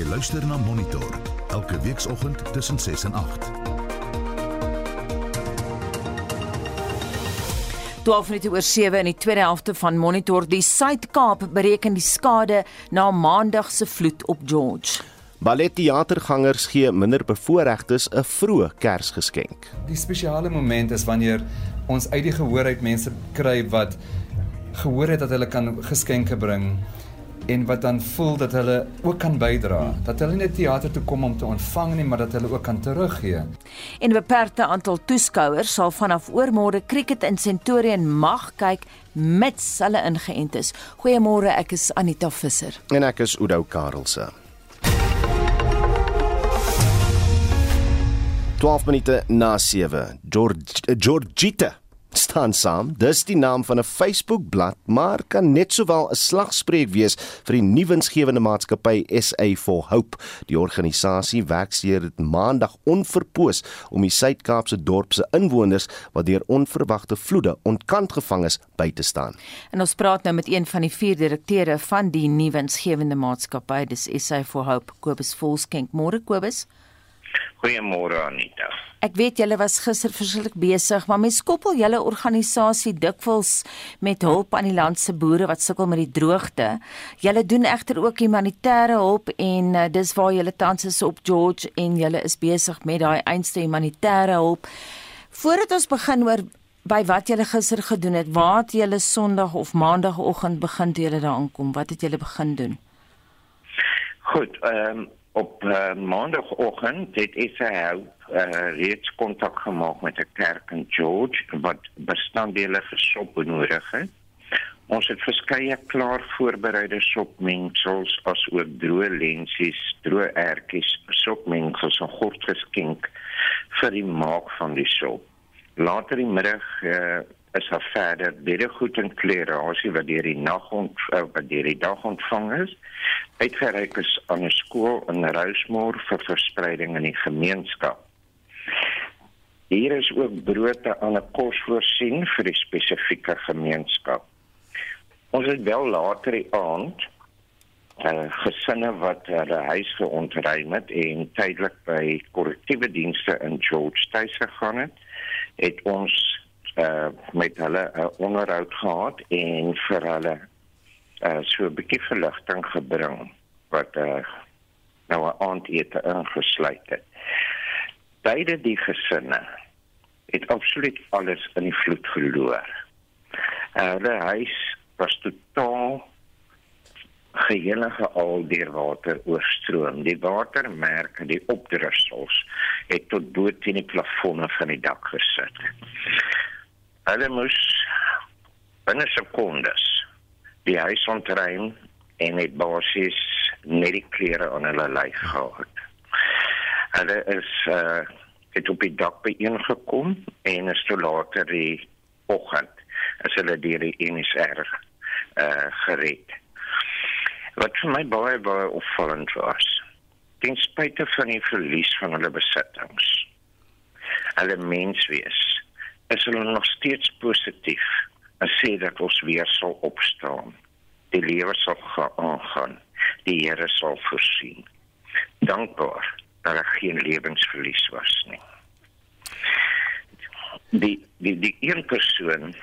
Jy luister na Monitor elke weekoggend tussen 6 en 8. 12 minute oor 7 in die tweede helfte van Monitor. Die Suid-Kaap bereken die skade na Maandag se vloed op George. Balletteatergangers gee minder bevoorregtes 'n vroeë Kersgeskenk. Die spesiale moment is wanneer ons uit die gehoor uit mense kry wat gehoor het dat hulle kan geskenke bring en wat dan voel dat hulle ook kan bydra. Dat hulle nie net teater toe kom om te ontvang nie, maar dat hulle ook kan teruggee. En 'n beperkte aantal toeskouers sal vanaf oormôre cricket in Centurion mag kyk mits hulle ingeënt is. Goeiemôre, ek is Anita Visser. En ek is Oudo Karelse. 12 minute na 7. George Georgita staan saam. Dis die naam van 'n Facebook-blad, maar kan net sowel 'n slagspreuk wees vir die nuwensgewende maatskappy SA for Hope. Die organisasie werk sedert Maandag onverpoos om die Suid-Kaapse dorp se inwoners wat deur onverwagte vloede ontkant gevang is, by te staan. En ons praat nou met een van die vier direkteure van die nuwensgewende maatskappy, dis SA for Hope, Kobus Volskenk. Môre Kobus. Goeiemôre Anita. Ek weet julle was gister verskriklik besig, maar mens koppel julle organisasie dikwels met hulp aan die land se boere wat sukkel met die droogte. Julle doen egter ook humanitêre hulp en uh, dis waar julle tans is op George en julle is besig met daai einste humanitêre hulp. Voordat ons begin oor by wat julle gister gedoen het, waar het julle Sondag of Maandagoggend begin toe julle daar aankom? Wat het julle begin doen? Goed, ehm um op uh, maandagoggend het SA uh, reeds kontak gemaak met 'n kerk in George wat bestanddele vir sop benodig het. Ons het verskeie klaar voorbereide sopmengsels as ook droë lensies, droë ertjies, sopmengsels en gort geskenk vir die maak van die sop. Later die middag uh, is daar verder beddegoed en klere asie wat deur die nag ont uh, wat deur die dag ontvang is uitgereik is aan 'n skool in Rosemore vir verspreiding in die gemeenskap. Hier is ook brood aan 'n kos voorsien vir die spesifieke gemeenskap. Ons het wel later die aand uh, gesinne wat hulle huis geontruim het en tydelik by korrektiewe dienste in George State gegaan het, het ons uh, met hulle 'n uh, onderhoud gehad en vir hulle uh, so 'n bietjie verligting gebring wat uh, nou 'n aandete ingesluit het. Beide die gesinne het absoluut alles in die vloed verloor. Uh, hulle huis was totaal geheelige al deur water oorstroom. Die watermerke, die opdrussels het tot bo teen die plafonne van die dak gesit. Hulle moes binne sekondes die huis ontruim en het basies net die klere aan hulle lyf gehad. Hulle is uh het op die dak byeengekom en is toe later die oggend as hulle deur die NSR uh gered. Wat vir my baie baie opvallend was, ten spyte van die verlies van hulle besittings, hulle menswees is hulle nog steeds positief en sê dat ons weer sal opstaan. Die lewe sal gaan. Die Here sal voorsien. Dankbaar dat daar geen lewensverlies was nie. Die die die een persoon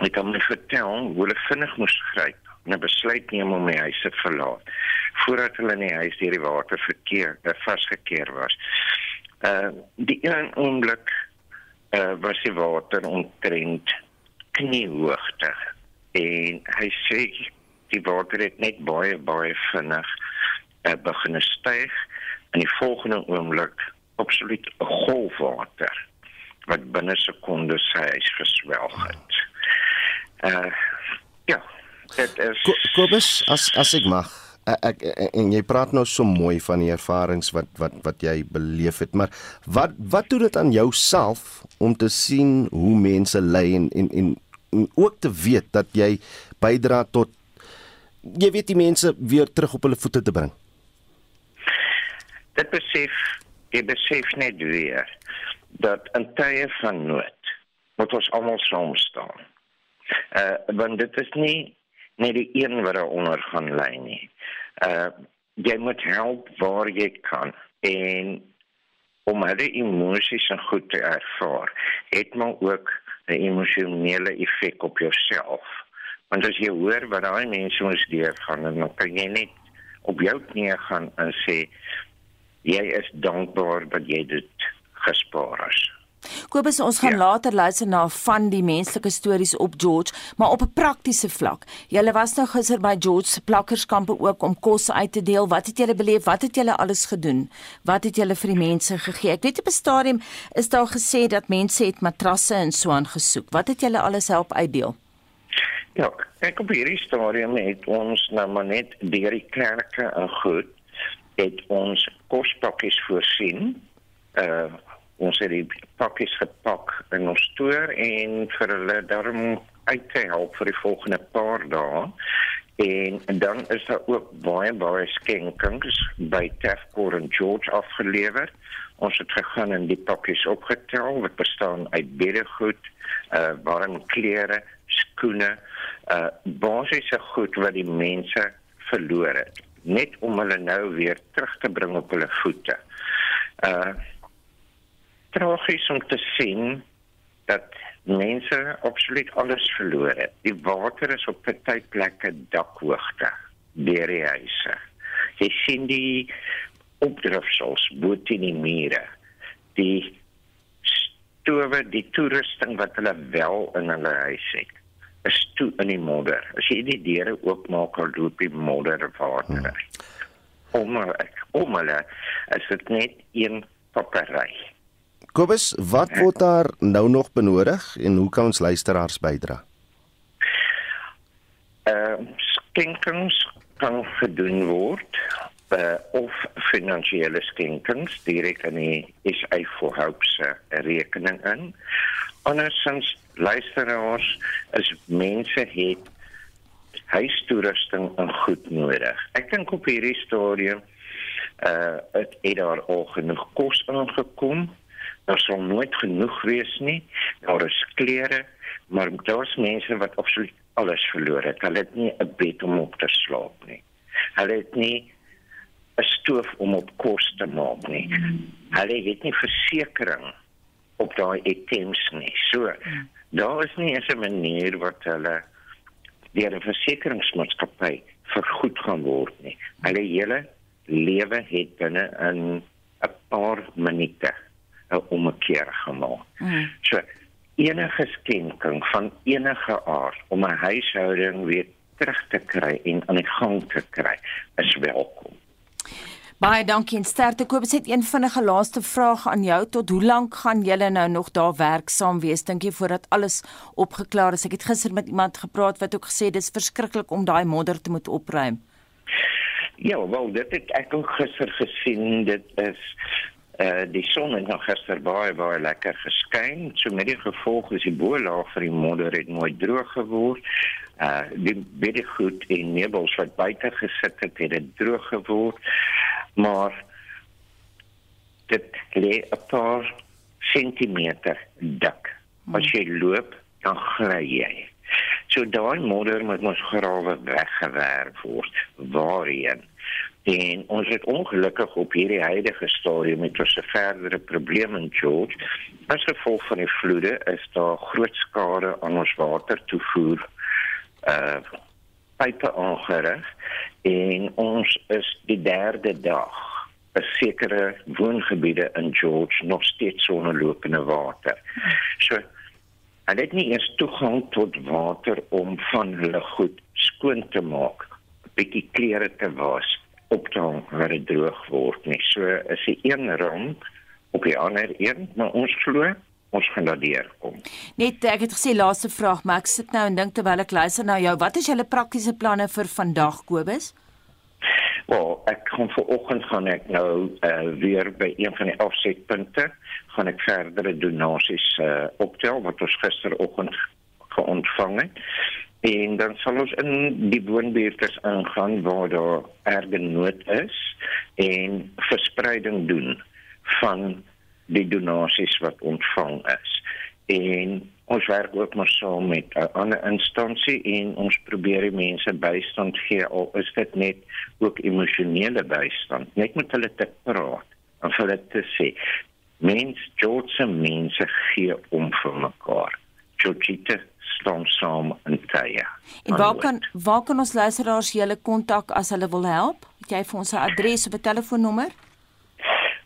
het hom vertel hoe hulle vinnig moes gryp en 'n besluit neem om die huis te verlaat voordat hulle in die huis deur die water verkeer uh, vasgekeer was. Uh die een oomblik uh, was die water omtrent kniehoogte en hy sê die water het net baie baie vinnig uh, begin styg en die volgende oomblik absoluut 'n golfwater wat binne sekondes sy huis verswelg het. Uh ja, dit is Kobus as as ek mag ek en jy praat nou so mooi van die ervarings wat wat wat jy beleef het maar wat wat doen dit aan jou self om te sien hoe mense ly en en en, en ook te weet dat jy bydra tot jy weet die mense weer terug op hulle voete te bring dit besef jy besef net weer dat in tye van nood moet ons almal saam staan uh want dit is nie net die een wat daaronder gaan lê nie. Uh jy moet help waar jy kan en om hulle emosies en goed te ervaar, het maar ook 'n emosionele effek op jouself. Want as jy hoor wat daai mense moes deurgaan, dan kan jy net op jou knie gaan en sê jy is dankbaar dat jy dit gespaar het. Kobus, ons gaan ja. later luister na van die menslike stories op George, maar op 'n praktiese vlak. Julle was nou gister by George se plakkerskampe ook om kos uit te deel. Wat het julle beleef? Wat het julle alles gedoen? Wat het julle vir die mense gegee? Ek weet op 'n stadium is daar gesê dat mense het matrasse en so aan gesoek. Wat het julle alles help uitdeel? Ja, ek op hierdie stadium het ons nou maar net deur die kerke en goed het ons kospakkies voorsien. Uh ons het die pakkies gepak in ons stoor en vir hulle daarom uit te help vir die volgende paar dae. En, dan is daar ook baie baie skenkings by Tefkor en George afgelewer. Ons het gegaan en die pakkies opgetel wat bestaan uit beddegoed, uh warm klere, skoene, uh basiese goed wat die mense verloor het, net om hulle nou weer terug te bring op hulle voete. Uh tragies om te sien dat mense absoluut alles verloor het. Die water is op party plekke dakhoogte deur die huise. Jy sien die opdrifsels bo teen die mure. Die stowwe, die toerusting wat hulle wel in hulle huis het is toe in die modder. As jy die deure oopmaak, dan loop die modder water uit. Hmm. Om om hulle is dit net een papery. Kobus, wat word daar nou nog benodig en hoe kan ons luisteraars bydra? Uh skenkings kan gedoen word uh, of finansiële skenkings direk aan die SA for Hope se rekening in. Andersins luisteraars is mense het huistoerusting en goed nodig. Ek dink op hierdie stadium uh het daar al genoeg kos aangekom Daar sal nooit genoeg wees nie. Daar is klere, maar daar's mense wat absoluut alles verloor het. Hulle het nie 'n bed om op te slaap nie. Hulle het nie 'n stoof om op kos te maak nie. Hulle het nie versekerings op daai items nie. So, daar is nie 'n manier wat hulle deur 'n versekeringsmaatskappy vergoed gaan word nie. Hulle hele lewe het binne in 'n paar minute 'n ommekeer gemaak. Mm. So enige skenking van enige aard om 'n huishouding weer terug te kry en aan die gang te kry is welkom. Baie dankie en sterkte Kobus het een vinnige laaste vraag aan jou tot hoe lank gaan julle nou nog daar werksaam wees dink jy voordat alles opgeklaar is ek het gister met iemand gepraat wat ook gesê dis verskriklik om daai modder te moet opruim Ja wel dit het ek ook gister gesien dit is Uh, die son het nog gister baie baie lekker geskyn. So met die gevolg is die boelaag vir die modder het nooit droog geword. Uh die baie goed in nebels wat buite gesit het, het dit droog geword. Maar dit lê 'n paar sentimeter dik. As jy loop, dan gly jy. So daai modder moet mos grawe weggewerk word. Waarheen? En ons het ongelukkig op hierdie huidige stadium met ons verdere probleme in George. As gevolg van die vloede is daar groot skade aan ons watertoevoer uh pype aangerig en ons is die derde dag by sekere woongebiede in George nog steeds sonder lopende water. So hulle het nie eens toegang tot water om van hulle goed skoon te maak, bietjie klere te was op te hang waar dit droog word nie. So is die een rond op die ander een, maar ons glo ons gaan daardeur kom. Net ek het gesê laaste vraag, maar ek sit nou en dink terwyl ek luister na jou, wat is julle praktiese planne vir vandag Kobus? Wel, ek kom vir oggend gaan ek nou uh, weer by een van die afsetpunte gaan ek verdere donasies uh, optel wat ons gisteroggend geontvang het en dan sal ons in die woonbuurte aangaan waar daar erge nood is en verspreiding doen van die donasies wat ontvang is. En ons werk ook maar saam met 'n ander instansie en ons probeer die mense bystand gee al is dit net ook emosionele bystand. Net met hulle te praat en vir hulle te sê mens George mense gee om vir mekaar. Georgita staan saam in tye. En waar kan waar kan ons luisteraars julle kontak as hulle wil help? Het jy vir ons 'n adres of 'n telefoonnommer?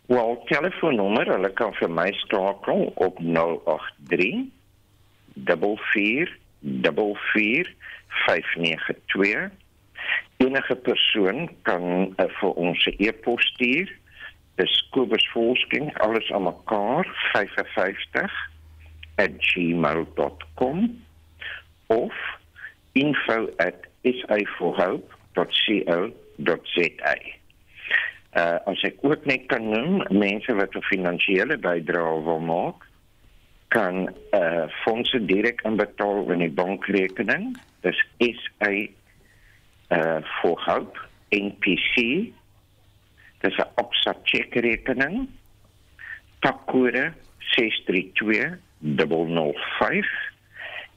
Wel, telefoonnommer, hulle kan vir my skakel op 083 44 44 592. Enige persoon kan uh, vir ons 'n e-pos stuur. Dis Kobus Volsking, alles aan mekaar 55 @gmail.com of info@saforhope.co.za. Uh as ek ook net kan noem, mense wat 'n finansiële bydrae wil maak, kan uh fondse direk inbetaal in die bankrekening. Dis SA uh for Hope NPC. Dis 'n opsat checkrekening. Takkode 632 005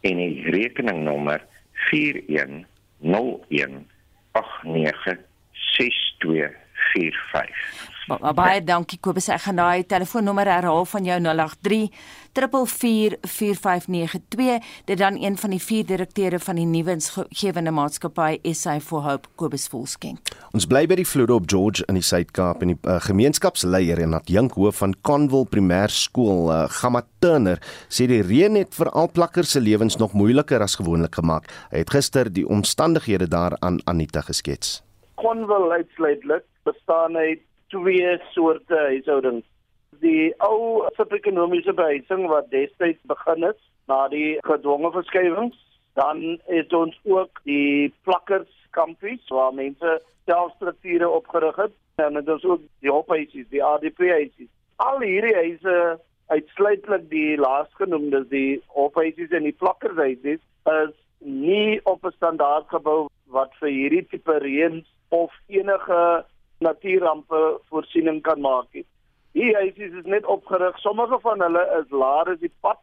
en die rekeningnommer 4101896245. Baie dankie Kobus. Ek gaan daai telefoonnommer herhaal van jou 083 4444592. Dit dan een van die vier direkteure van die nuwensgewende maatskappy SA for Hope Kobus Volskenk. Ons bly by die vloede op George in die Suid-Kaap en die uh, gemeenskapsleier en adjunkhoof van Conwell Primêrskool, uh, Gamma Turner, sê die reën het vir al plakkers se lewens nog moeiliker as gewoonlik gemaak. Hy het gister die omstandighede daar aan Anita geskets. Conwell uitsluitlik bestaan uit twee soorte huishoudings. Die ou sosio-ekonomiese behuising wat destyds begin het na die gedwonge verskywings, dan het ons ook die plakkerskampies waar mense selfstrukture opgerig het en dit is ook die ophuisies, die ADP-huisies. Al hierdie huise uitsluitlik die laasgenoemde die ophuisies en die plakkershuisies is nie op 'n standaard gebou wat vir hierdie tipe reëns of enige natuurrampe voorsiening kan maak. Die huisies is net opgerig. Sommige van hulle is laer as die pad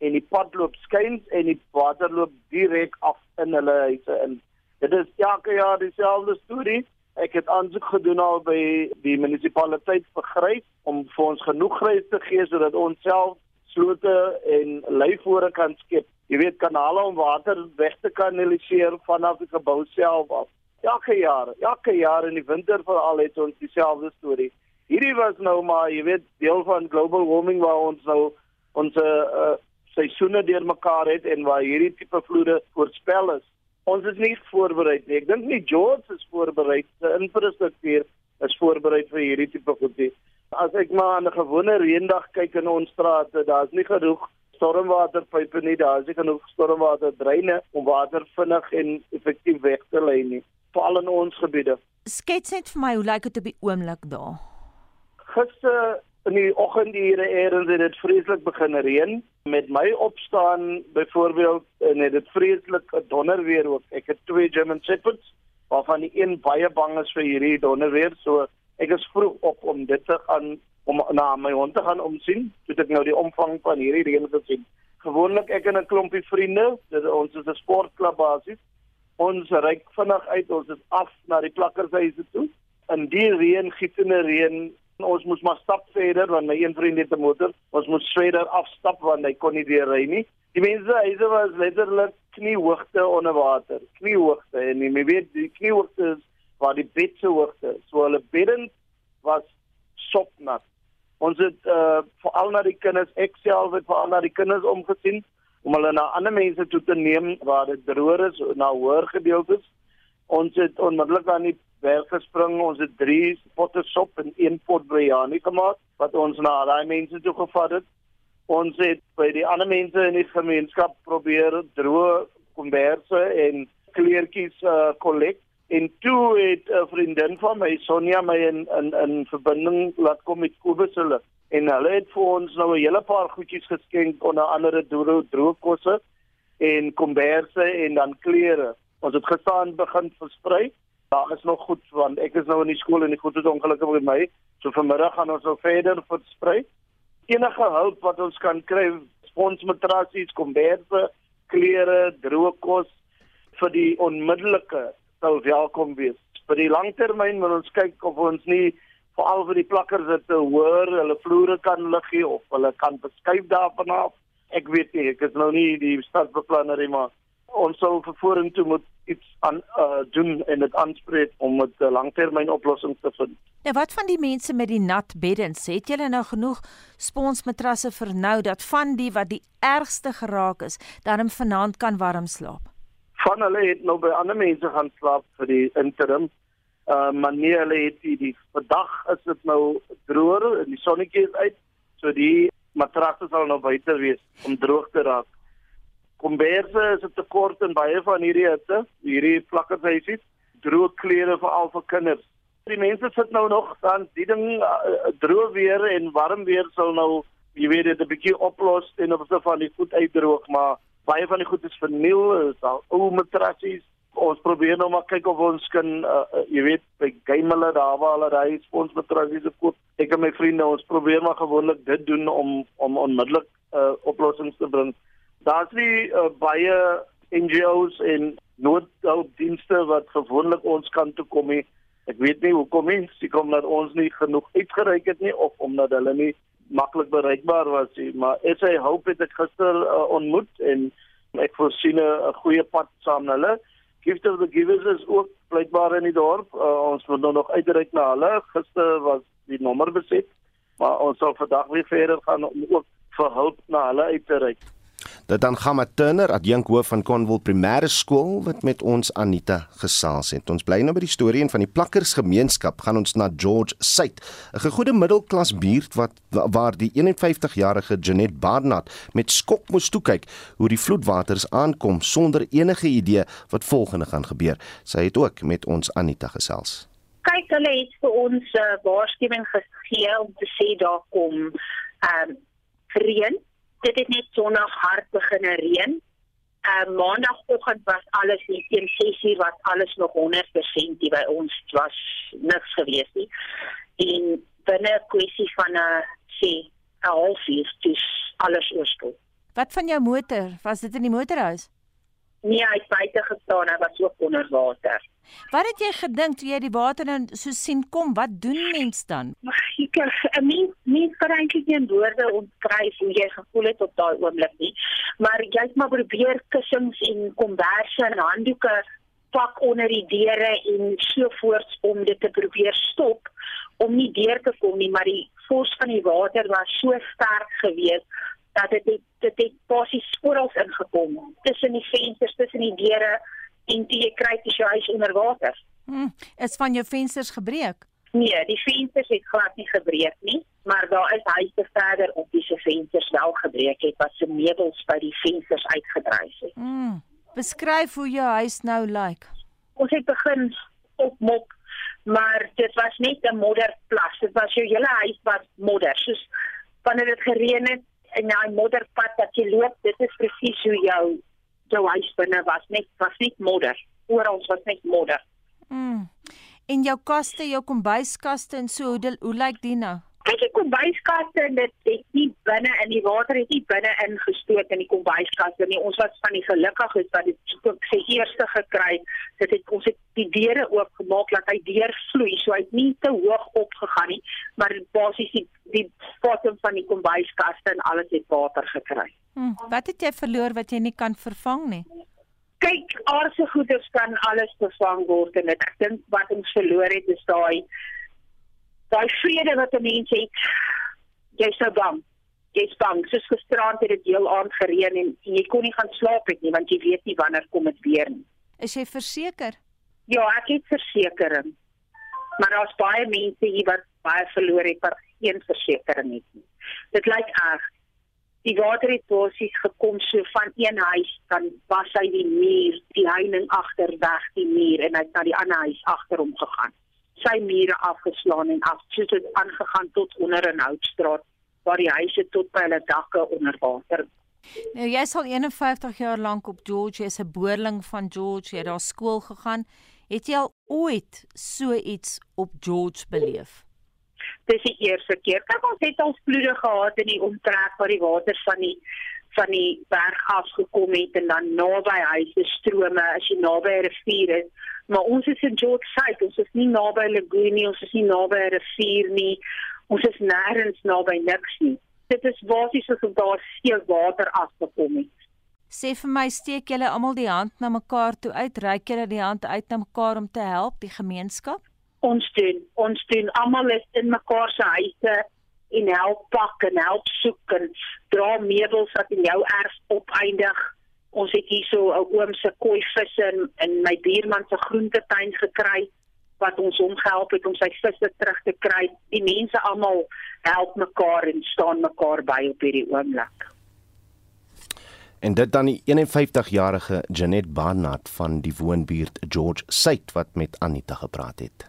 en die pad loop skuins en die water loop direk af in hulle huise in. Dit is elke jaar dieselfde storie. Ek het aansoek gedoen al by die munisipaliteit vir grys om vir ons genoeg grys te gee sodat ons self slote en leifore kan skep. Jy weet kanale om water weg te kanaliseer vanaf die gebou self af elke jaar, elke jaar in die winter veral het ons dieselfde storie. Hierdie was nou maar, jy weet, deel van global warming waar ons nou ons uh, seisoene deurmekaar het en waar hierdie tipe vloede voorspel is. Ons is nie voorberei nie. Ek dink nie George is voorberei. Die infrastruktuur is voorberei vir hierdie tipe goedie. As ek maar aan 'n gewone reendag kyk in ons strate, daar's nie genoeg stormwaterpype nie, daar's nie genoeg stormwaterdreine om water vinnig en effektief weg te lei nie veral in ons gebiede. Skets net vir my hoe lyk dit op die oomblik daar? Gister in die oggendure eers het dit vreeslik begin reën. Met my opstaan byvoorbeeld en het dit vreeslik donder weer ook. Ek het twee German Shepherds waarvan die een baie bang is vir hierdie donder weer. So ek is vroeg op om dit te gaan om na my hond te gaan omsien. Toe ek nou die omvang van hierdie reën gesien. Gewoonlik ek en 'n klompie vriende, dit ons is 'n sportklub basis ons ryk vinnig uit ons is af na die plakkershuise toe. In die reën gietende reën. Ons moes maar stap verder want my een vriend het 'n motor. Ons moes verder afstap want hy kon nie weer ry nie. Die mense huise was letterlik kniehoogte onder water. Kniehoogte en jy weet die kniehoogte is waar die bed se hoogte so hulle beddens was sopnat. Ons het uh, veral na die kinders ek self het veral na die kinders omgesien om hulle na ander mense toe te neem waar dit droër is na hoër gedeeltes. Ons het onmiddellik aan die werk gespring. Ons het 3 potte sop en 1 pot biryani gemaak wat ons na daai mense toe gevat het. Ons het by die ander mense in die gemeenskap probeer droë komberse en kleertjies uh kollek en toe het 'n vriendin van my Sonja my in in in verbinding laat kom met Kobus hulle en hulle het vir ons nou 'n hele paar goedjies geskenk onder andere droë droogkosse en komberse en dan klere. Ons het gestaan begin versprei. Daar is nog goed want ek is nou in die skool en die goed is ongelukkig met my. So vanmiddag gaan ons nou verder versprei. Enige hulp wat ons kan kry sponsmatrassies, komberse, klere, droë kos vir die onmiddellike sou welkom wees. Vir die langtermyn moet ons kyk of ons nie veral vir die plakkers dit te hoor, hulle vloere kan lig gee of hulle kan beskuif daarvan af. Ek weet nie, ek is nou nie die stadsbeplanner nie, maar ons sal vorentoe moet iets aan uh, doen en dit aanspreek om 'n uh, langtermynoplossing te vind. Nou wat van die mense met die nat beddens? Het julle nou genoeg sponsmatrasse vir nou dat van die wat die ergste geraak is, dan vanaand kan warm slaap? Van hulle het nou by ander mense gaan slaap vir die interim. Uh maar nee, hulle het die, die vandag is dit nou droër en die sonnetjie is uit, so die matrasse sal nou buite wees om droog te raak. Komberse is 'n tekort in baie van hierdie hitte, hierdie plakkershuisies, droë klere vir al vir kinders. Die mense sit nou nog dan die ding uh, droog weer en warm weer sal nou jy weet dit 'n bietjie oplos en of se van die goed uitdroog, maar baie van die goed is verniel, is al ou matrassies. Ons probeer nou maar kyk of ons kan uh, jy weet by Gaimela daar waar hulle daai ons matrassies koop. Ek en my vriende ons probeer maar gewoonlik dit doen om om onmiddellik uh, oplossings te bring daar's nie uh, baie NGOs en noodhulpdienste wat gewoonlik ons kan toe kom nie. Ek weet nie hoekom nie, seker dat ons nie genoeg uitgereik het nie of omdat hulle nie maklik bereikbaar was nie, maar as hy hoop het ek gister uh, ontmoet en ek voorsien 'n goeie pad saam hulle. Gift of the Givers is ook blykbaar in die dorp. Uh, ons moet nou nog uitreik na hulle. Gister was die nommer beset, maar ons sal vandag weer verder gaan om ook vir hulp na hulle uit te reik. Dit dan gaan met Turner, adjunkhoof van Conwell Primêre Skool wat met ons Anita gesels het. Ons bly nou by die storie en van die plakkersgemeenskap gaan ons na George Suid, 'n gegoede middelklas buurt wat waar die 51-jarige Janet Barnard met skok moes toe kyk hoe die vloedwaters aankom sonder enige idee wat volgende gaan gebeur. Sy het ook met ons Anita gesels. Kyk, hulle het vir ons 'n uh, waarskuwing gegee om te sê daar kom ehm um, reën dit het net sonnig hard begin reën. Uh maandagooggend was alles nie teen 6uur was alles nog 100% hier by ons was niks gewees nie. En binne 'n kwessie van 'n sê 'n halfuur dis alles oorskop. Wat van jou motor? Was dit in die motorhuis? Nee, hy het buite gestaan, hy was ook onder water. Wat het jy gedink toe jy die water dan so sien kom? Wat doen mens dan? Ek ek meen nie kan eintlik nie woorde omskryf hoe jy gevoel het op daai oomblik nie. Maar jy het maar probeer kussings en komberse en handdoeke pak onder die deure en so voorts om dit te probeer stop om nie deur te kom nie, maar die vors van die water was so sterk geweest dat dit het, dit het basies sporals ingekom tussen die vensters, tussen die deure en jy kry dit jou huis onder water. Hm, is van jou vensters gebreek? Nee, die vensters het glad nie gebreek nie, maar daar is huise verder op die se vensters wel gebreek het wat se meubels by die vensters uitgedryf het. Hm. Beskryf hoe jou huis nou lyk. Like. Ons het begin opmok, maar dit was net 'n modderplas. Dit was jou hele huis was modder. Soos wanneer dit gereën het en daai modderpad wat jy loop, dit is presies hoe jou jou huis binne was net was net modder. Oral was net modder. Mm. En jou kaste, jou kombuiskaste en so hoe hoe lyk die nou? Kyk, die kombuiskaste dit het nie binne in die water het nie binne ingestoot in die kombuiskaste nie. Ons was van die gelukkiges dat dit sy eerste gekry. Dit het ons het die deure oop gemaak dat hy deurvloei, so hy het nie te hoog opgegaan nie, maar basies die die bottom van die kombuiskaste en alles het water gekry. Hmm, wat het jy verloor wat jy nie kan vervang nie? Kyk, aardse goeder kan alles vervang word en ek dink wat ons verloor het is daai daai vrede wat 'n mens het. Jy's so bang. Jy's bang. Soos gisterand het dit heel aand gereën en, en jy kon nie gaan slaap het nie want jy weet nie wanneer kom dit weer nie. Is jy verseker? Ja, ek het versekerings. Maar daar's baie mense hier wat baie verloor het wat geen versekerings het nie. Dit lyk erg die water het basies gekom so van een huis dan was hy die muur die heining agter weg die muur en hy het na die ander huis agter hom gegaan sy mure afgeslaan en af so het aangegaan tot onder 'n houtstraat waar die huise tot by hulle dakke onder water. Nou jy sal 51 jaar lank op George is 'n boerling van George jy daar skool gegaan. Het jy al ooit so iets op George beleef? Dis die eerste keer. Kyk ons het al vloede gehad in die omtrek waar die water van die van die berg af gekom het en dan naby huise strome as jy naby 'n rivier is. Maar ons is in George Site, ons is nie naby lagoon nie, ons is nie naby 'n rivier nie. Ons is nêrens naby niks nie. Dit is basies asof daar seë water afgekom het. Sê vir my, steek julle almal die hand na mekaar toe uit? Reik julle die hand uit na mekaar om te help die gemeenskap? Ons doen, ons doen almal is in mekaar se huise en help pak en help soek en dra meubels wat in jou erf opeindig. Ons het hierso 'n oom se koi visse in, in my buurman se groentetuin gekry wat ons hom gehelp het om sy visse terug te kry. Die mense almal help mekaar en staan mekaar by op hierdie oomblik. En dit dan die 51-jarige Janet Barnard van die woonbuurt George Suid wat met Anita gepraat het.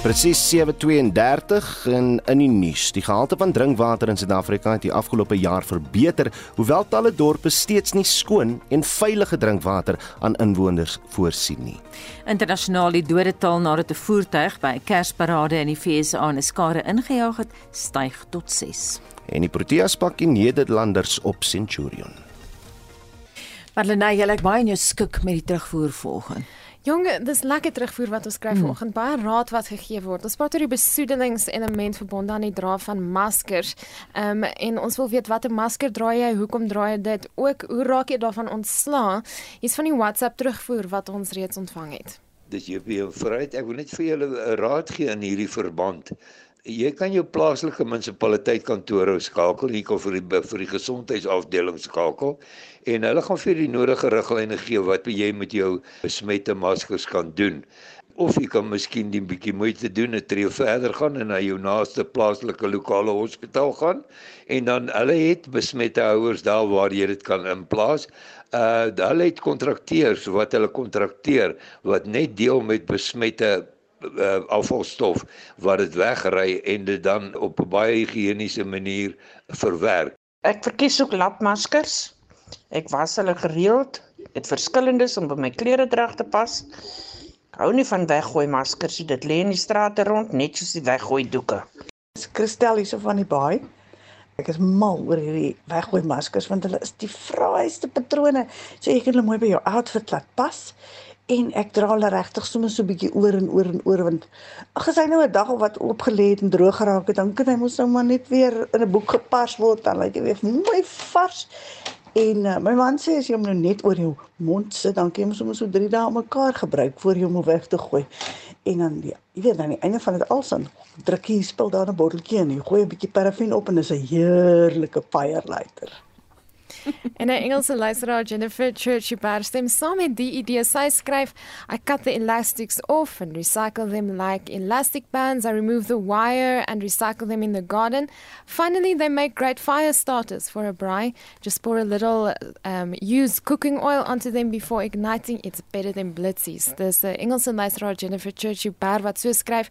Presies 7:32 in in die nuus. Die gehalte van drinkwater in Suid-Afrika het die afgelope jaar verbeter, hoewel talle dorpe steeds nie skoon en veilige drinkwater aan inwoners voorsien nie. Internasionaal die dodetal nadat 'n voertuig by 'n Kersparade in die VSA 'n skare ingejaag het, styg tot 6. En die Proteas pak die Nederlanders op Centurion. Parlenae, jy lyk baie in jou skik met die terugvoer volgende. Jong, dis lekker terugvoer wat ons kry Mm. vanoggend. Baie raad wat gegee word. Ons praat oor die besoedelingselement verbonde aan die dra van maskers. Ehm um, en ons wil weet watter masker dra jy? Hoekom dra jy dit? Ook hoe raak jy daarvan ontslaa? Hier's van die WhatsApp terugvoer wat ons reeds ontvang het. Dis jy weer vooruit. Ek wil net vir julle 'n raad gee in hierdie verband. Jy kan jou plaaslike munisipaliteit kantore skakel, jy kan vir die vir die gesondheidsafdeling skakel en hulle gaan vir die nodige riglyne gee wat jy met jou besmette maskers kan doen. Of jy kan miskien die bietjie moeite doen, 'n tree verder gaan en na jou naaste plaaslike lokale hospitaal gaan en dan hulle het besmette houers daar waar jy dit kan inplaas. Uh hulle het kontrakteurs wat hulle kontrakteer wat net deel met besmette uh, afvalstof wat dit wegry en dit dan op 'n baie higiëniese manier verwerk. Ek verkies ook lapmaskers. Ek was hulle gereeld. Het verskillendes om by my kleredrag te pas. Ek hou nie van weggooi maskers nie. Dit lê in die strate rond net soos die weggooi doeke. Dis Christel hierso van die baai. Ek is mal oor hierdie weggooi maskers want hulle is die fraaiste patrone. So jy kan hulle mooi by jou outfit laat pas en ek dra hulle regtig sommer so 'n bietjie oor en oor en oor want ag as hy nou 'n dag of wat opgelê het en droog geraak het, dan kan hy mos nou maar net weer in 'n boek gepars word dan lyk hy weer mooi vars. En uh, my man sê as jy hom nou net oor jou mond sit, dan kan jy hom sommer so 3 dae mekaar gebruik voor jy hom weg te gooi. En dan ja, jy weet aan die einde van dit alsin druk jy spil daar 'n botteltjie in, jy gooi 'n bietjie parafin op en dis 'n heerlike firelighter. En 'n Engelse luisteraar Jennifer Churchy stem saam met die idee. Sy skryf, I cut the elastics off and recycle them like elastic bands. I remove the wire and recycle them in the garden. Finally, they make great fire starters for a braai. Just pour a little um, used cooking oil onto them before igniting. It's better than blitzies. Dis 'n Engelse luisteraar Jennifer Churchy wat so skryf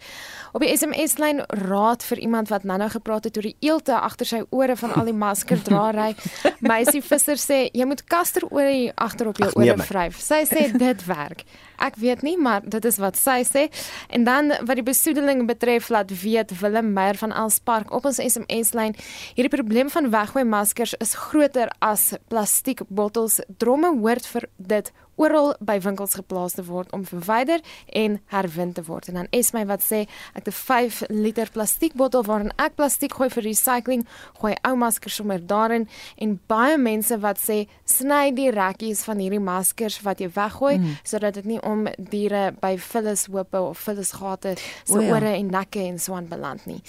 op die SMS-lyn raad vir iemand wat nou-nou gepraat het oor die eelte agter sy ore van al die maskerdraery. Meisie Visser sê jy moet kasterolie agter op jou Ag, nee, ore vryf. Sy sê dit werk. Ek weet nie, maar dit is wat sy sê. En dan wat die besoedeling betref, laat weet Willem Meyer van Elspark op ons SMS-lyn. Hierdie probleem van weggooi maskers is groter as plastiekbottels. Dromme hoort vir dit oral by winkels geplaas te word om verwyder en herwin te word. En dan Esmy wat sê ek het 'n 5 liter plastiekbottel waarin ek plastiek gooi vir recycling, gooi ou maskers sommer daarin en baie mense wat sê sny die rekkies van hierdie maskers wat jy weggooi mm. sodat dit nie om diere by vullishope of vullisgate se O ja. ore en nekke en so aan beland nie.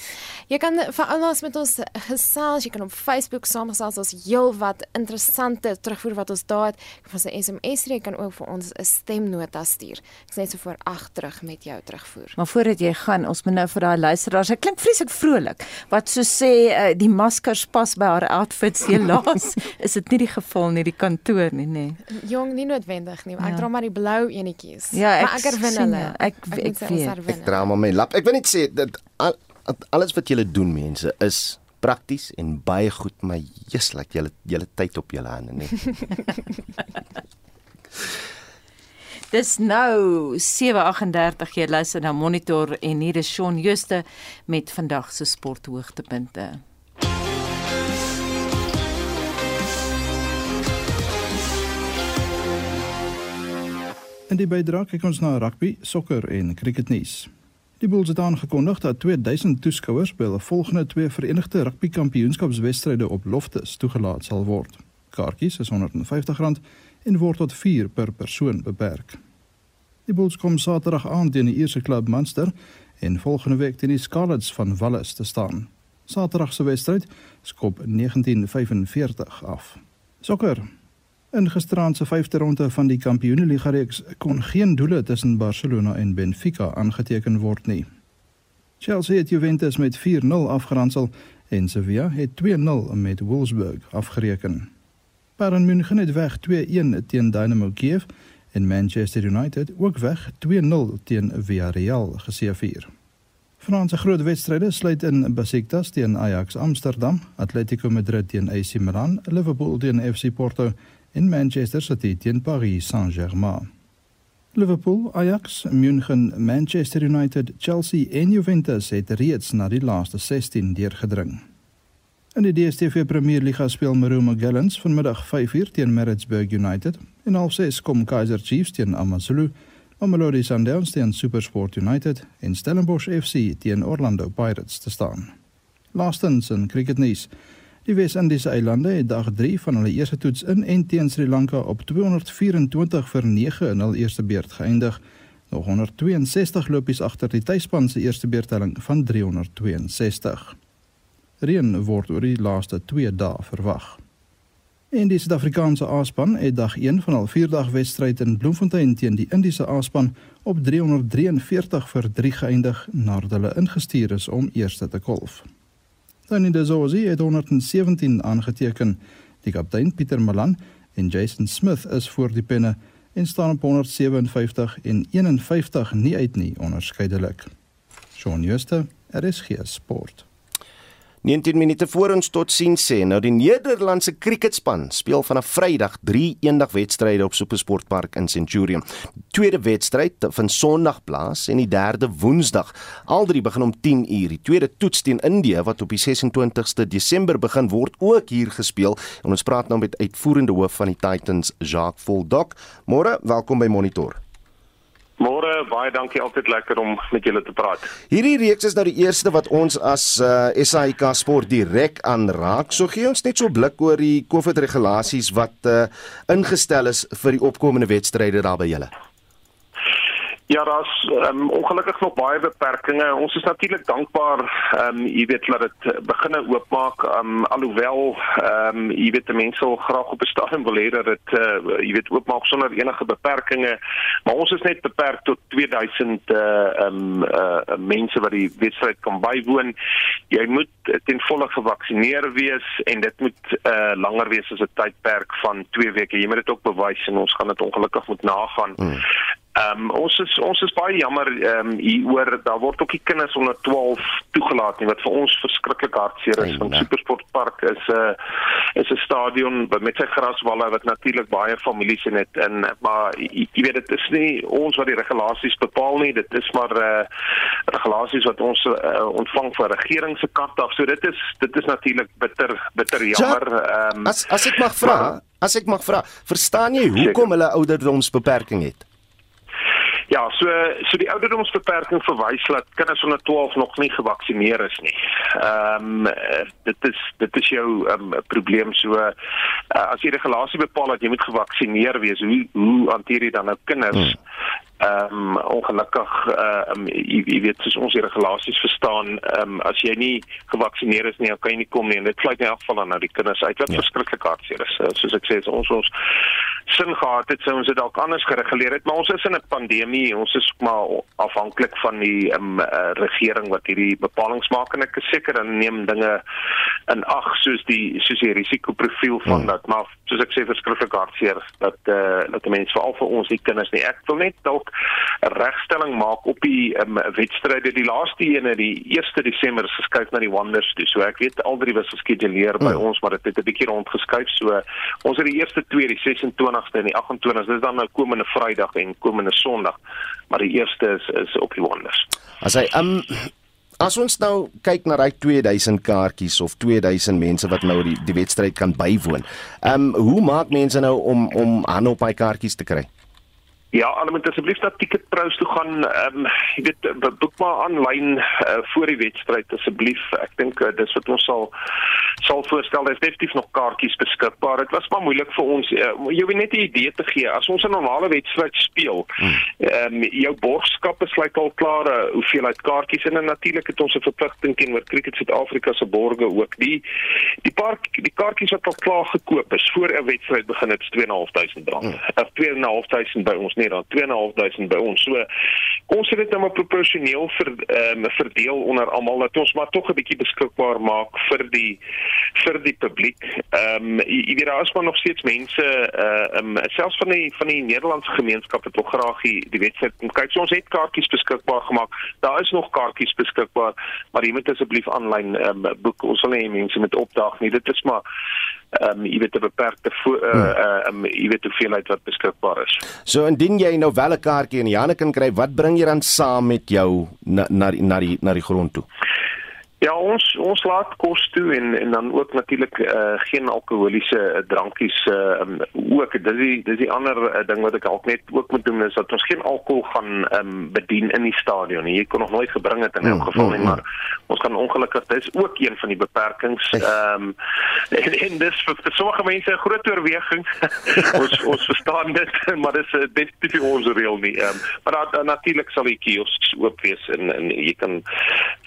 Jy kan vir ouers met ons gesels, jy kan op Facebook saamgesels ons heel wat interessante terugvoer wat ons daar het. Jy kan ons 'n SMS stuur, jy kan ook vir ons 'n stemnota stuur. Ek sê so voor 8 terug met jou terugvoer. Maar voordat jy gaan, ons moet nou vir daai luisteraars, hy klink vreeslik vrolik. Wat so sê uh, die maskers pas by haar outfits helaas. is dit nie die geval nie die kantoor nie, nê. Nee. Jong, nie noodwendig nie. Ek Ja. dra maar die blou enetjies. Ja, ek maar ek herwin hulle. jou. Ek- ek sê, ons weet. Ek dra maar my lap. Ek wil net sê dat al, alles wat julle doen mense is prakties en baie goed, maar jy's laat julle julle tyd op julle hande, nee. Dis nou 7:38 jy luister na Monitor en hier is Shaun Juste met vandag se sporthoogtepunte. En die bydra kyk ons na rugby, sokker en cricketnuus. Die Bulls het aangekondig dat 2000 toeskouers by hulle volgende twee Verenigde Rugby Kampioenskapswedstryde op Loftus toegelaat sal word. Kaartjies is R150 en word tot 4 per persoon beperk. Die Bulls kom Saterdag aan teen die Ierse klub Munster en volgende week teen die Scarlets van Wallis te staan. Saterdag se wedstryd skop 1945 af. Sokker In gisteraand se 5de ronde van die Kampioenligga reeks kon geen doele tussen Barcelona en Benfica aangeteken word nie. Chelsea het Juventus met 4-0 afgeronsel en Sevilla het 2-0 met Wolfsburg afgereken. Bayern München het weg 2-1 teen Dynamo Kiev en Manchester United ook weg 2-0 teen Villarreal geseëvier. Franse groot wedstryde sluit in Besiktas teen Ajax Amsterdam, Atletico Madrid teen AC Milan, Liverpool teen FC Porto in Manchester City teen Paris Saint-Germain. Liverpool, Ajax, München, Manchester United, Chelsea en Juventus het reeds na die laaste 16 deurgedring. In die DStv Premier Liga speel Marumo Gallants vanmiddag 5uur teen Maritzburg United en half 6 kom Kaizer Chiefs teen AmaZulu, Mamelodi Sundowns teen SuperSport United en Stellenbosch FC teen Orlando Pirates te staan. Laastens in cricketnuus. Die Wes-Indiese eilande het dag 3 van hulle eerste toets in en teen Sri Lanka op 224 vir 9 in hul eerste beurt geëindig. Nog 162 lopies agter die tuisspan se eerste beurtelling van 362. Reën word oor die laaste 2 dae verwag. En die Suid-Afrikaanse A-span het dag 1 van hul vierdag wedstryd in Bloemfontein teen die Indiese A-span op 343 vir 3 geëindig nadat hulle ingestuur is om eerste te kolf. In die Zosie het 117 aangeteken. Die kaptein Pieter Malan en Jason Smith is voor die penne en staan op 157 en 51 nie uit nie onderskeidelik. Shaun Schuster, RSG Sport. 19 minute voor ons tot sien sê. Nou die Nederlandse kriketspan speel vanaf Vrydag 3 eendagwedstryde op Supersportpark in Centurion. Tweede wedstryd van Sondag plaas en die derde Woensdag. Al drie begin om 10 uur. Die tweede toets teen Indië wat op die 26ste Desember begin word ook hier gespeel. En ons praat nou met uitvoerende hoof van die Titans, Jacques Voldok. Môre, welkom by Monitor. Môre, baie dankie, altyd lekker om met julle te praat. Hierdie reeks is nou die eerste wat ons as uh, SAIK Sport direk aanraak. So gee ons net so 'n blik oor die COVID regulasies wat uh, ingestel is vir die opkomende wedstryde daar by julle. Ja, daar's um, ongelukkig nog baie beperkings. Ons is natuurlik dankbaar ehm um, jy weet dat dit beginne oopmaak um, alhoewel ehm um, jy weet mense sal graag op 'n stadium wil hê dat dit uh, jy weet oopmaak sonder enige beperkings. Maar ons is net beperk tot 2000 eh uh, ehm um, uh, mense wat die wedstryd kan bywoon. Jy moet ten volle gevaksinneer wees en dit moet eh uh, langer wees as 'n tydperk van 2 weke. Jy moet dit ook bewys en ons gaan dit ongelukkig moet nagaan. Hmm. Ehm um, ons is ons is baie jammer ehm um, hieroor daar word ook die kinders onder 12 toegelaat nie wat vir ons verskriklik hartseer is want Supersportpark is 'n uh, is 'n stadion met sy graswalle wat natuurlik baie families in het en maar jy weet dit is nie ons wat die regulasies bepaal nie dit is maar eh uh, regulasies wat ons uh, ontvang van regering se kant af. So dit is dit is natuurlik bitter bitter jammer ehm um, as as ek mag vra as ek mag vra verstaan jy hoekom hulle ouderdomsbeperking het Ja, so so die ouderdomsbeperking verwys dat kinders onder 12 nog nie gevaksinneer is nie. Ehm um, dit is dit is jou um, probleem so uh, as die regulasie bepaal dat jy moet gevaksinneer wees, hoe hoe hanteer jy dan nou kinders? Hmm ehm um, ongelukkig ehm um, jy, jy weet soos ons die regulasies verstaan ehm um, as jy nie gevaksinneer is nie dan kan jy nie kom nie. En dit sluit in elk geval aan na die kinders uit wat ja. verskriklik hartseer is. Soos ek sê ons ons sin gehad het sou ons dit dalk anders gereguleer het maar ons is in 'n pandemie. Ons is maar afhanklik van die ehm um, uh, regering wat hierdie bepalinge maak. En ek is seker dan neem dinge in ag soos die soos die risikoprofiel van hmm. dat maar soos ek sê verskriklik hartseer dat eh uh, dat mense veral vir ons die kinders nie. Ek wil net dalk 'n regstelling maak op die um, wedstryde. Die laaste ene, die 1 Desember geskuif na die Wonders toe. So ek weet al drie was geskeduleer by hmm. ons, maar dit het 'n bietjie rondgeskuif. So ons het die eerste twee, die 26 27ste en die 28ste. Dis dan nou komende Vrydag en komende Sondag. Maar die eerste is is op die Wonders. As hy um As ons nou kyk na daai 2000 kaartjies of 2000 mense wat nou die die wedstryd kan bywoon. Ehm um, hoe maak mense nou om om aan op daai kaartjies te kry? Ja, hulle moet asseblief na Ticketpros toe gaan. Ehm um, jy weet boek maar aanlyn uh, voor die wedstryd asseblief. Ek dink uh, dis wat ons sal sal voorstel. Daar's definitief nog kaartjies beskikbaar. Dit was maar moeilik vir ons. Uh, jy weet net 'n idee te gee. As ons 'n normale wedstryd speel, hmm. ehm um, jou borgskappe sluit al klaar uh, hoeveelheid kaartjies en natuurlik het ons 'n verpligting teenoor Cricket Suid-Afrika se borgers ook. Die die paar die kaartjies wat al klaar gekoop is voor 'n wedstryd begin het 2.500 rand. Hmm. Of 2.500 by ons net dan 2.500 by ons. So ons het dit nou maar proporsioneel vir ehm um, verdeel onder almal dat ons maar tog 'n bietjie beskikbaar maak vir die vir die publiek. Ehm um, jy weet daar is maar nog steeds mense uh um, selfs van die van die Nederlandse gemeenskap wat wil graag die, die wedstryd kom kyk. So ons het kaartjies beskikbaar gemaak. Daar is nog kaartjies beskikbaar, maar jy moet asseblief aanlyn ehm um, boek. Ons wil nie mense met opdag nie. Dit is maar ehm um, jy weet 'n beperkte uh uh um, jy weet hoeveelheid wat beskikbaar is. So indien jy nou wel 'n kaartjie in die hande kan kry, wat bring jy dan saam met jou na na na die na die grond toe? Ja, ons ons laat kos toe en en dan ook natuurlik uh, geen alkoholiese uh, drankies uh, um, ook. Dis die dis die ander uh, ding wat ek ook net ook moet doen is dat ons geen alkohol gaan um, bedien in die stadion nie. Jy kon nog nooit gebring het in elk mm, geval nie, mm, maar ons kan ongelukkig dis ook een van die beperkings. Ehm um, en, en dis vir, vir sommige mense 'n groot oorweging. ons ons verstaan dit, maar dis uh, definitief ons reël nie. Ehm um, maar uh, natuurlik sal die kiosks oop wees en en jy kan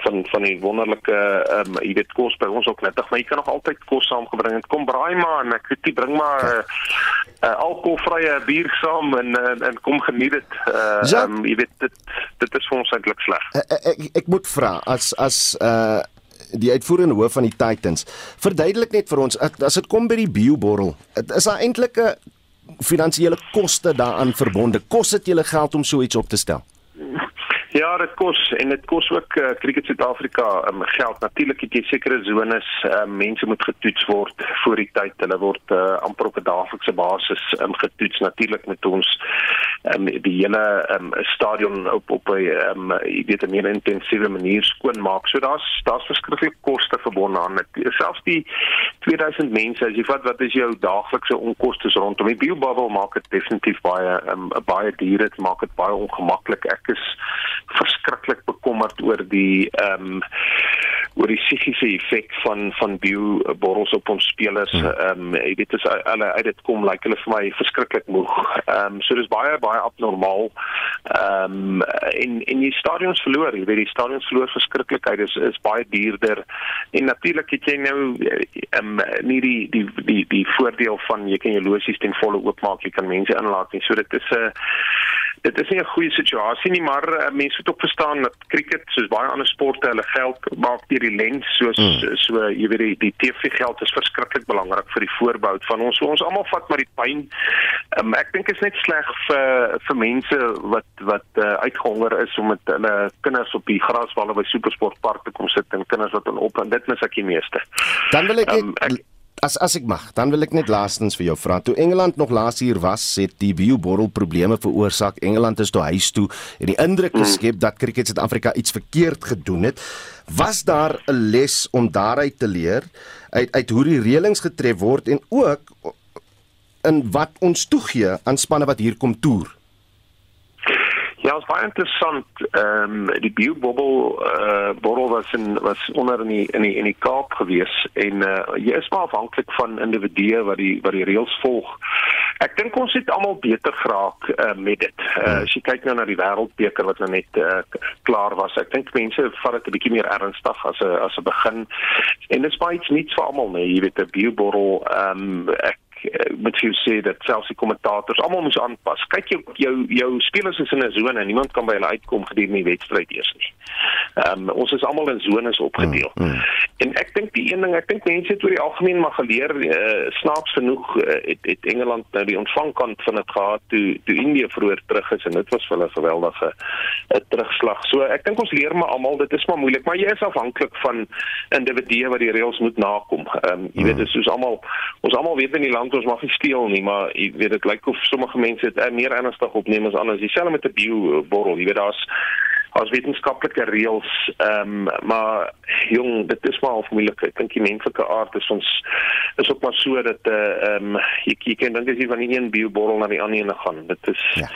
van van die wonderlike ook uh um, jy weet kos by ons ook nuttig, maar jy kan nog altyd kos saamgebring. Dit kom braai maar en ek weet jy bring maar 'n uh, uh, alkoholvrye bier saam en, en en kom geniet dit. Uh ja. um, jy weet dit dit is vir ons eintlik sleg. Ek, eh, ek, ek moet vra as as uh die uitvoerende hoof van die Titans. Verduidelik net vir ons as dit kom by die bioborrel, is daar eintlik 'n finansiële koste daaraan verbonde? Kos dit julle geld om so iets op te stel? Ja, dit kos en dit kos ook uh, Cricket Suid-Afrika um, geld. Natuurlik het jy sekere zones, uh, mense moet getoets word voor die tyd. Hulle word uh, amper op 'n daaglikse basis um, getoets. Natuurlik met ons um, die hele um, stadion op op 'n um, jy weet 'n meer intensiewe manier skoonmaak. So daar's daar's verskriklik koste verbonde aan dit. Selfs die 2000 mense, as jy vat wat is jou daaglikse onkoste rondom die biobubble maak dit definitief baie um, baie duur. Dit maak dit baie ongemaklik. Ek is verskriklik bekommerd oor die ehm um, oor die psigiese effek van van bioborrels op ons spelers. Hmm. Ehm um, jy weet as hulle uit dit kom lyk like hulle vir my verskriklik moeg. Ehm um, so dis baie baie abnormaal. Ehm um, en en die stadions verloor, jy weet die stadions verloor verskriklikheid is is baie duurder. En natuurlik het jy nou ehm um, nie die die die die voordeel van jy kan jou losies ten volle oopmaak, jy kan mense inlaat nie. So dit is 'n uh, dit is nie 'n goeie situasie nie, maar uh, mense moet ook verstaan dat cricket soos baie ander sporte hulle geld maak deur die lens soos mm. so jy weet die, die TV geld is verskriklik belangrik vir die voorbou van ons. So, ons almal vat maar die pyn. Um, ek dink is net sleg vir vir mense wat wat uh, uitgehonger is om met hulle kinders op die graswalle by Supersportpark te kom sit en kinders wat op en dit mis ek die meeste. Dan wil ek, um, ek As as ek mag, dan wil ek net laastens vir jou vra. Toe Engeland nog laas hier was, het die bioborrel probleme veroorsaak. Engeland is toe huis toe en die indruk hmm. geskep dat Cricket Suid-Afrika iets verkeerd gedoen het. Was daar 'n les om daaruit te leer uit uit hoe die reëlings getref word en ook in wat ons toegee aan spanne wat hier kom toer? Ja, is baie interessant. Ehm um, die biobubbel eh uh, borrel was in was onder in die in die in die Kaap gewees en eh uh, jy is maar afhanklik van individue wat die wat die reëls volg. Ek dink ons het almal beter geraak uh, met dit. Uh, as jy kyk nou na die wêreldbeker wat nou net uh, klaar was, ek dink mense vat dit 'n bietjie meer ernstig as 'n as 'n begin. En dit is baie iets nuuts vir almal, nee, jy weet 'n bioborrel ehm um, ek Eh, moet jy sê dat selfs die kommentators almal moes aanpas. Kyk jou jou jou spelers is in 'n sone en niemand kan by hulle uitkom gedurende die wedstryd eers nie. Ehm um, ons is almal in zones opgedeel. Mm, mm. En ek dink die een ding, ek dink mense het oor die algemeen maar geleer uh, snaaks genoeg uh, het, het Engeland nou die ontvangkant van dit gehad toe toe Indië vroeër terug is en dit was vir hulle 'n geweldige uh, terugslag. So ek dink ons leer maar almal dit is maar moeilik, maar jy is afhanklik van individue wat die reëls moet nakom. Ehm um, jy mm. weet dit is soos almal ons almal weet in die land moet ons mag nie steel nie, maar jy weet dit lyk of sommige mense dit meer ernstig opneem as ander. Dieselfde met 'n bio borrel. Jy weet daar's as wetenskaplike reëls ehm um, maar jong dit is maar almoeilik ek dink die menslike aard is ons is ook maar so dat eh uh, ehm um, jy, jy kan dink as jy van die een bioborrel na die ander gaan dit is ja.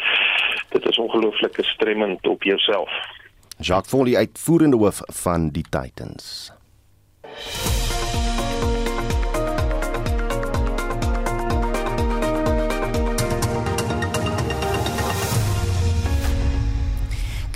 dit is ongelooflik stremmend op jouself Jacques Foley uitvoerende hoof van die Titans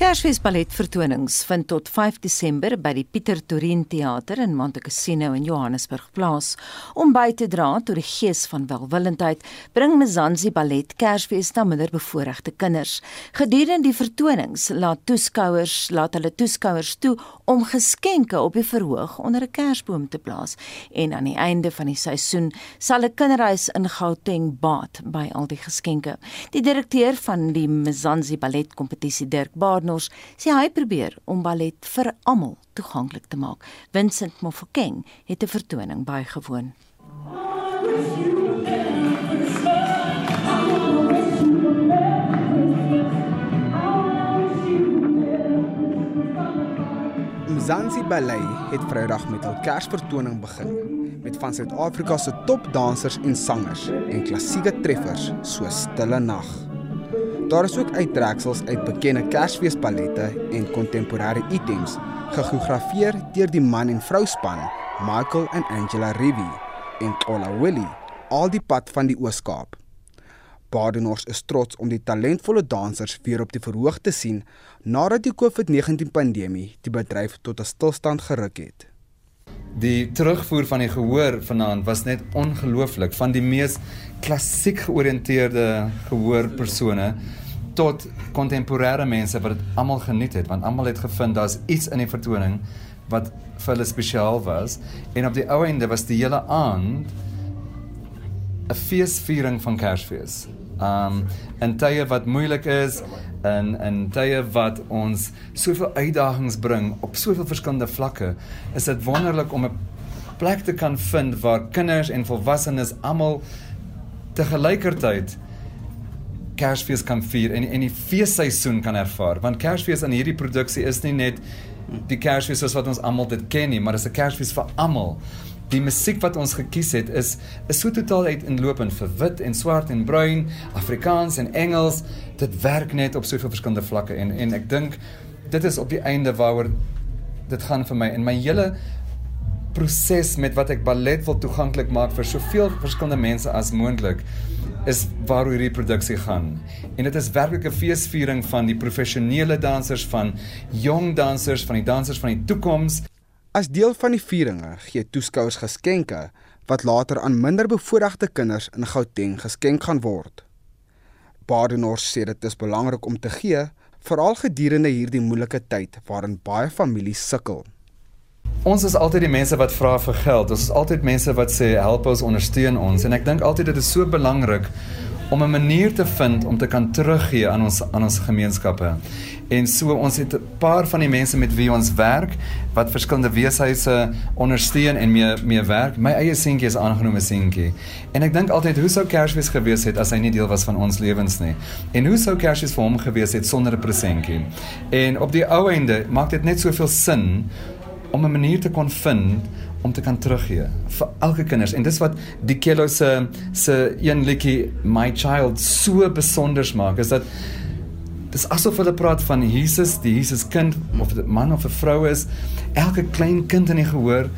Kersfees balletvertonings vind tot 5 Desember by die Pieter Torin Theater in Montecasino in Johannesburg plaas. Om by te dra tot die gees van welwillendheid, bring Mzansi Ballet Kersfees na minderbevoorregte kinders. Gedurende die vertonings laat toeskouers laat hulle toeskouers toe om geskenke op die verhoog onder 'n kersboom te plaas. En aan die einde van die seisoen sal 'n kinderhuis in Gauteng baat by al die geskenke. Die direkteur van die Mzansi Ballet kompetisie Dirk Baard Kinders sê hy probeer om ballet vir almal toeganklik te maak. Vincent Mofokeng het 'n vertoning bygewoon. Mzansi Ballet het Vrydag met hul Kersvertoning begin met van Suid-Afrika se topdansers en sangers en klassieke treffers soos Stille Nag. Daar is ook uittreksels uit bekende Kersfeesballette en kontemporêre items geografieer deur die man en vrou span Michael en Angela Rivi en Ola Willie al die pad van die Oos-Kaap. Badenors is trots om die talentvolle dansers weer op die verhoog te sien nadat die COVID-19 pandemie die bedryf tot 'n stilstand geruk het. Die terugvoer van die gehoor vanaand was net ongelooflik van die mees klassiek georiënteerde gehoorpersone tot kontemporêre mense wat dit almal geniet het want almal het gevind daar's iets in die vertoning wat vir hulle spesiaal was en op die ou einde was die hele aand 'n feesviering van Kersfees. Um in tye wat moeilik is en en tye wat ons soveel uitdagings bring op soveel verskillende vlakke, is dit wonderlik om 'n plek te kan vind waar kinders en volwassenes almal te gelykertyd Kersfees kan vier en en die feesseisoen kan ervaar want Kersfees aan hierdie produksie is nie net die Kersfees soos wat ons almal dit ken nie maar dit is 'n Kersfees vir almal. Die musiek wat ons gekies het is is so totaal uit inlopend vir wit en swart en bruin, Afrikaans en Engels. Dit werk net op soveel verskillende vlakke en en ek dink dit is op die einde waaroor dit gaan vir my en my hele proses met wat ek ballet wil toeganklik maak vir soveel verskillende mense as moontlik is waaroor hierdie produksie gaan. En dit is werklik 'n feesviering van die professionele dansers van jong dansers van die dansers van die toekoms. As deel van die vieringe gee toeskouers geskenke wat later aan minder bevoorregte kinders in Gauteng geskenk gaan word. Badenors sê dit is belangrik om te gee, veral gedurende hierdie moeilike tyd waarin baie families sukkel. Ons is altyd die mense wat vra vir geld. Ons is altyd mense wat sê help ons, ondersteun ons en ek dink altyd dit is so belangrik om 'n manier te vind om te kan teruggee aan ons aan ons gemeenskappe. En so ons het 'n paar van die mense met wie ons werk wat verskillende weeshuise ondersteun en mee mee werk. My eie seentjie is aangenome seentjie. En ek dink altyd hoe sou Kersfees gewees het as hy nie deel was van ons lewens nie. En hoe sou Kersfees vir hom gewees het sonder 'n presentjie. En op die ou einde maak dit net soveel sin om 'n manier te kon vind om te kan teruggee vir elke kinders. En dis wat die Kelo se se een liedjie my child so besonders maak is dat dis asof hulle praat van Jesus die Jesus kind of dit man of 'n vrou is. Elke klein kind in die gehoor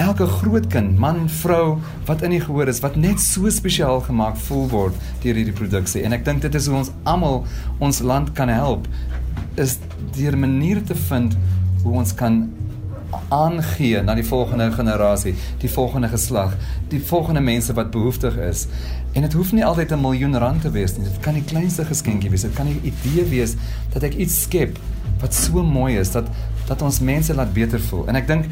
elke groot kind man vrou wat in die gehoor is wat net so spesiaal gemaak voel word deur hierdie produksie. En ek dink dit is hoe ons almal ons land kan help is deur maniere te vind hoe ons kan aangee na die volgende generasie, die volgende geslag, die volgende mense wat behoeftig is. En dit hoef nie altyd 'n miljoen rand te wees nie. Dit kan die kleinste geskenkie wees. Dit kan 'n idee wees dat ek iets skep wat so mooi is dat dat ons mense laat beter voel. En ek dink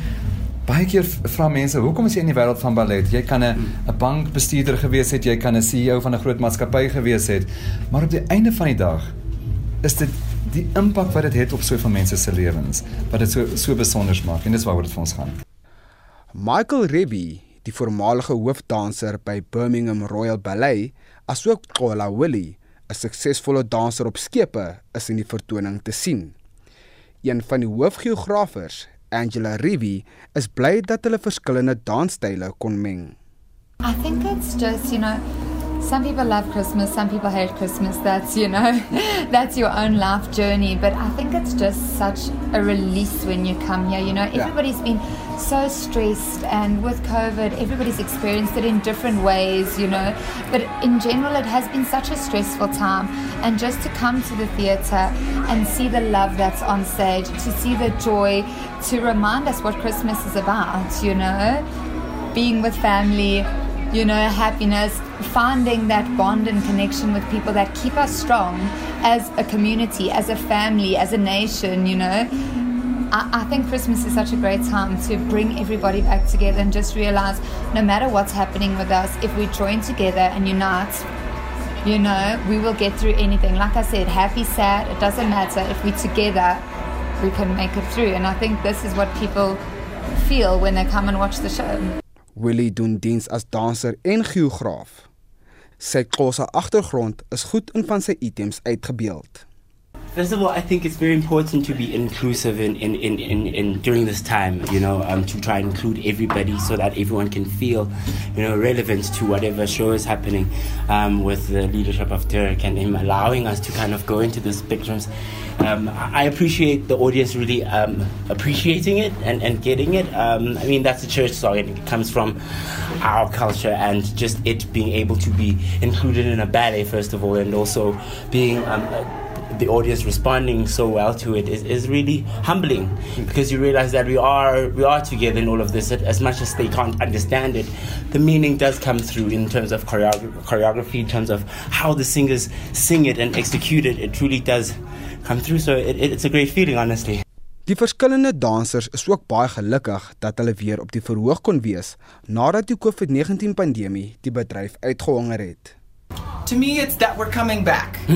baie keer vra mense, "Hoekom is jy in die wêreld van ballet? Jy kan 'n 'n bankbestuurder gewees het, jy kan 'n CEO van 'n groot maatskappy gewees het, maar op die einde van die dag is dit die impak wat dit het op soveel mense se lewens wat dit so so besonder maak en dis waaroor dit vir ons gaan. Michael Rebby, die voormalige hoofdanser by Birmingham Royal Ballet, asook Qola Willie, 'n suksesvolle danser op skepe, is in die vertoning te sien. Een van die hoofgeografers, Angela Rivi, is bly dat hulle verskillende dansstyle kon meng. I think it's just, you know, some people love Christmas, some people hate Christmas. That's, you know, that's your own life journey. But I think it's just such a release when you come here. You know, everybody's been so stressed, and with COVID, everybody's experienced it in different ways, you know. But in general, it has been such a stressful time. And just to come to the theatre and see the love that's on stage, to see the joy, to remind us what Christmas is about, you know, being with family, you know, happiness, finding that bond and connection with people that keep us strong as a community, as a family, as a nation, you know. I, I think Christmas is such a great time to bring everybody back together and just realize no matter what's happening with us, if we join together and unite, you know, we will get through anything. Like I said, happy, sad, it doesn't matter. If we're together, we can make it through. And I think this is what people feel when they come and watch the show. Willie doen diens as danser en geograaf. Sy Xhosa agtergrond is goed in van sy items uitgebeeld. First of all, I think it's very important to be inclusive in, in, in, in, in during this time, you know, um, to try and include everybody so that everyone can feel, you know, relevant to whatever show is happening um, with the leadership of Derek and him allowing us to kind of go into the spectrums. Um, I appreciate the audience really um, appreciating it and, and getting it. Um, I mean, that's a church song and it comes from our culture and just it being able to be included in a ballet, first of all, and also being um, the audience responding so well to it is, is really humbling because you realize that we are we are together in all of this as much as they can't understand it the meaning does come through in terms of choreog- choreography in terms of how the singers sing it and execute it. It really does come through. So it, it, it's a great feeling honestly. Die verskillende dansers is ook baie gelukkig dat hulle weer op die verhoog kon wees nadat die COVID-19 pandemie die bedryf uitgehonger het. To me, it's that we're coming back.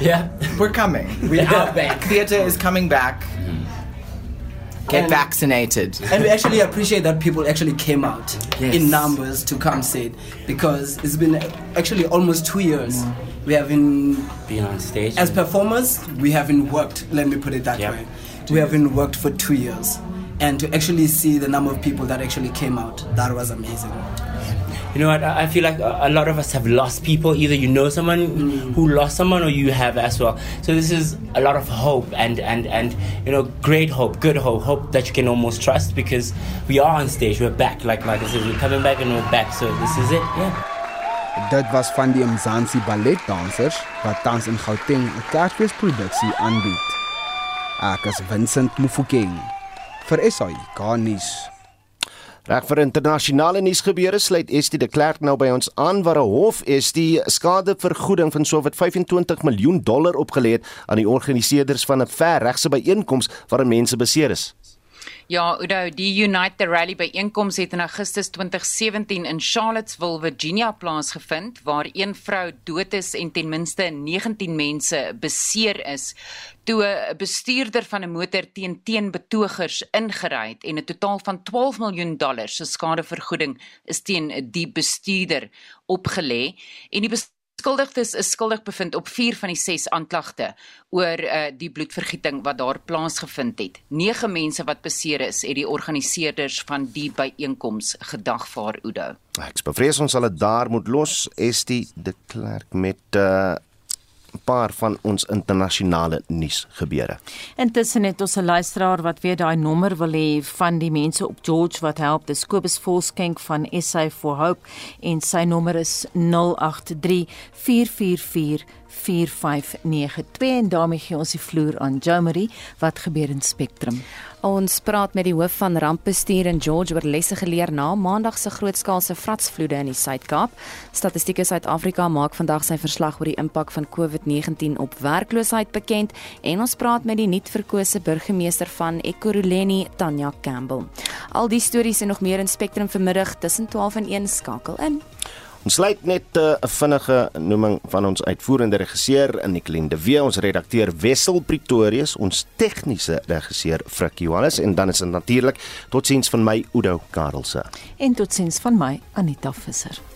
yeah. We're coming. We are back. Theatre is coming back. Mm-hmm. Get And- vaccinated. and we actually appreciate that people actually came out Yes. in numbers to come see it because it's been actually almost two years. We haven't, being on stage as performers, we haven't worked. Let me put it that way. We haven't worked for two years, and to actually see the number of people that actually came out, that was amazing. You know what? I I feel like a a lot of us have lost people. Either you know someone who lost someone, or you have as well. So this is a lot of hope and and and you know great hope, good hope, hope that you can almost trust because we are on stage. We're back. Like like I said, we're coming back and we're back. So this is it. Yeah. Dit was van die Mzansi balletdansers wat tans in Gauteng 'n Kersfeesproduksie aanbied. Ek is Vincent Mufokeng vir SAI Garnis. Reg vir internasionale nuusgebeure sluit Estie de Klerk nou by ons aan waar 'n hof Estie skadevergoeding van sowat 25 miljoen dollar opgelê het aan die organiseerders van 'n verregse byeenkoms waarin mense beseer is. Ja, Udo, die Unite the Rally byeenkoms het in Augustus 2017 in Charlottesville, Virginia plaasgevind waar een vrou dood is en ten minste 19 mense beseer is. Toe 'n bestuurder van 'n motor teen teen betogers ingery het en 'n totaal van 12 miljoen dollar se skadevergoeding is teen die bestuurder opgelê. En die Skuldigdes is skuldig bevind op 4 van die 6 aanklagte oor uh, die bloedvergieting wat daar plaasgevind het. 9 mense wat beseer is, het die organiseerders van die byeenkoms gedagvaar Oudo. Ek bevrees ons sal dit daar moet los Estie de Klerk met uh, paar van ons internasionale nuusgebeure. Intussen het ons 'n luisteraar wat weer daai nommer wil hê van die mense op George wat help. Dis Kobus Volskenk van SA for Hope en sy nommer is 083 444 4592 en daarmee gee ons die vloer aan Jomari wat gebeur in Spectrum. Ons praat met die hoof van rampbestuur in George oor lesse geleer na Maandag se grootskaalse vratsvloede in die Suid-Kaap. Statistieke Suid-Afrika maak vandag sy verslag oor die impak van COVID-19 op werkloosheid bekend en ons praat met die nuutverkose burgemeester van Ekurhuleni, Tanya Campbell. Al die stories en nog meer in Spectrum vanmiddag tussen 12 en 1 skakel in. Ons sluit net 'n uh, vinnige noeming van ons uitvoerende regisseur Nicoline de Wee, ons redakteur Wessel Pretorius, ons tegniese regisseur Frik Johannes en dan is dit natuurlik totsiens van my Udo Karelse. En totsiens van my Anita Visser.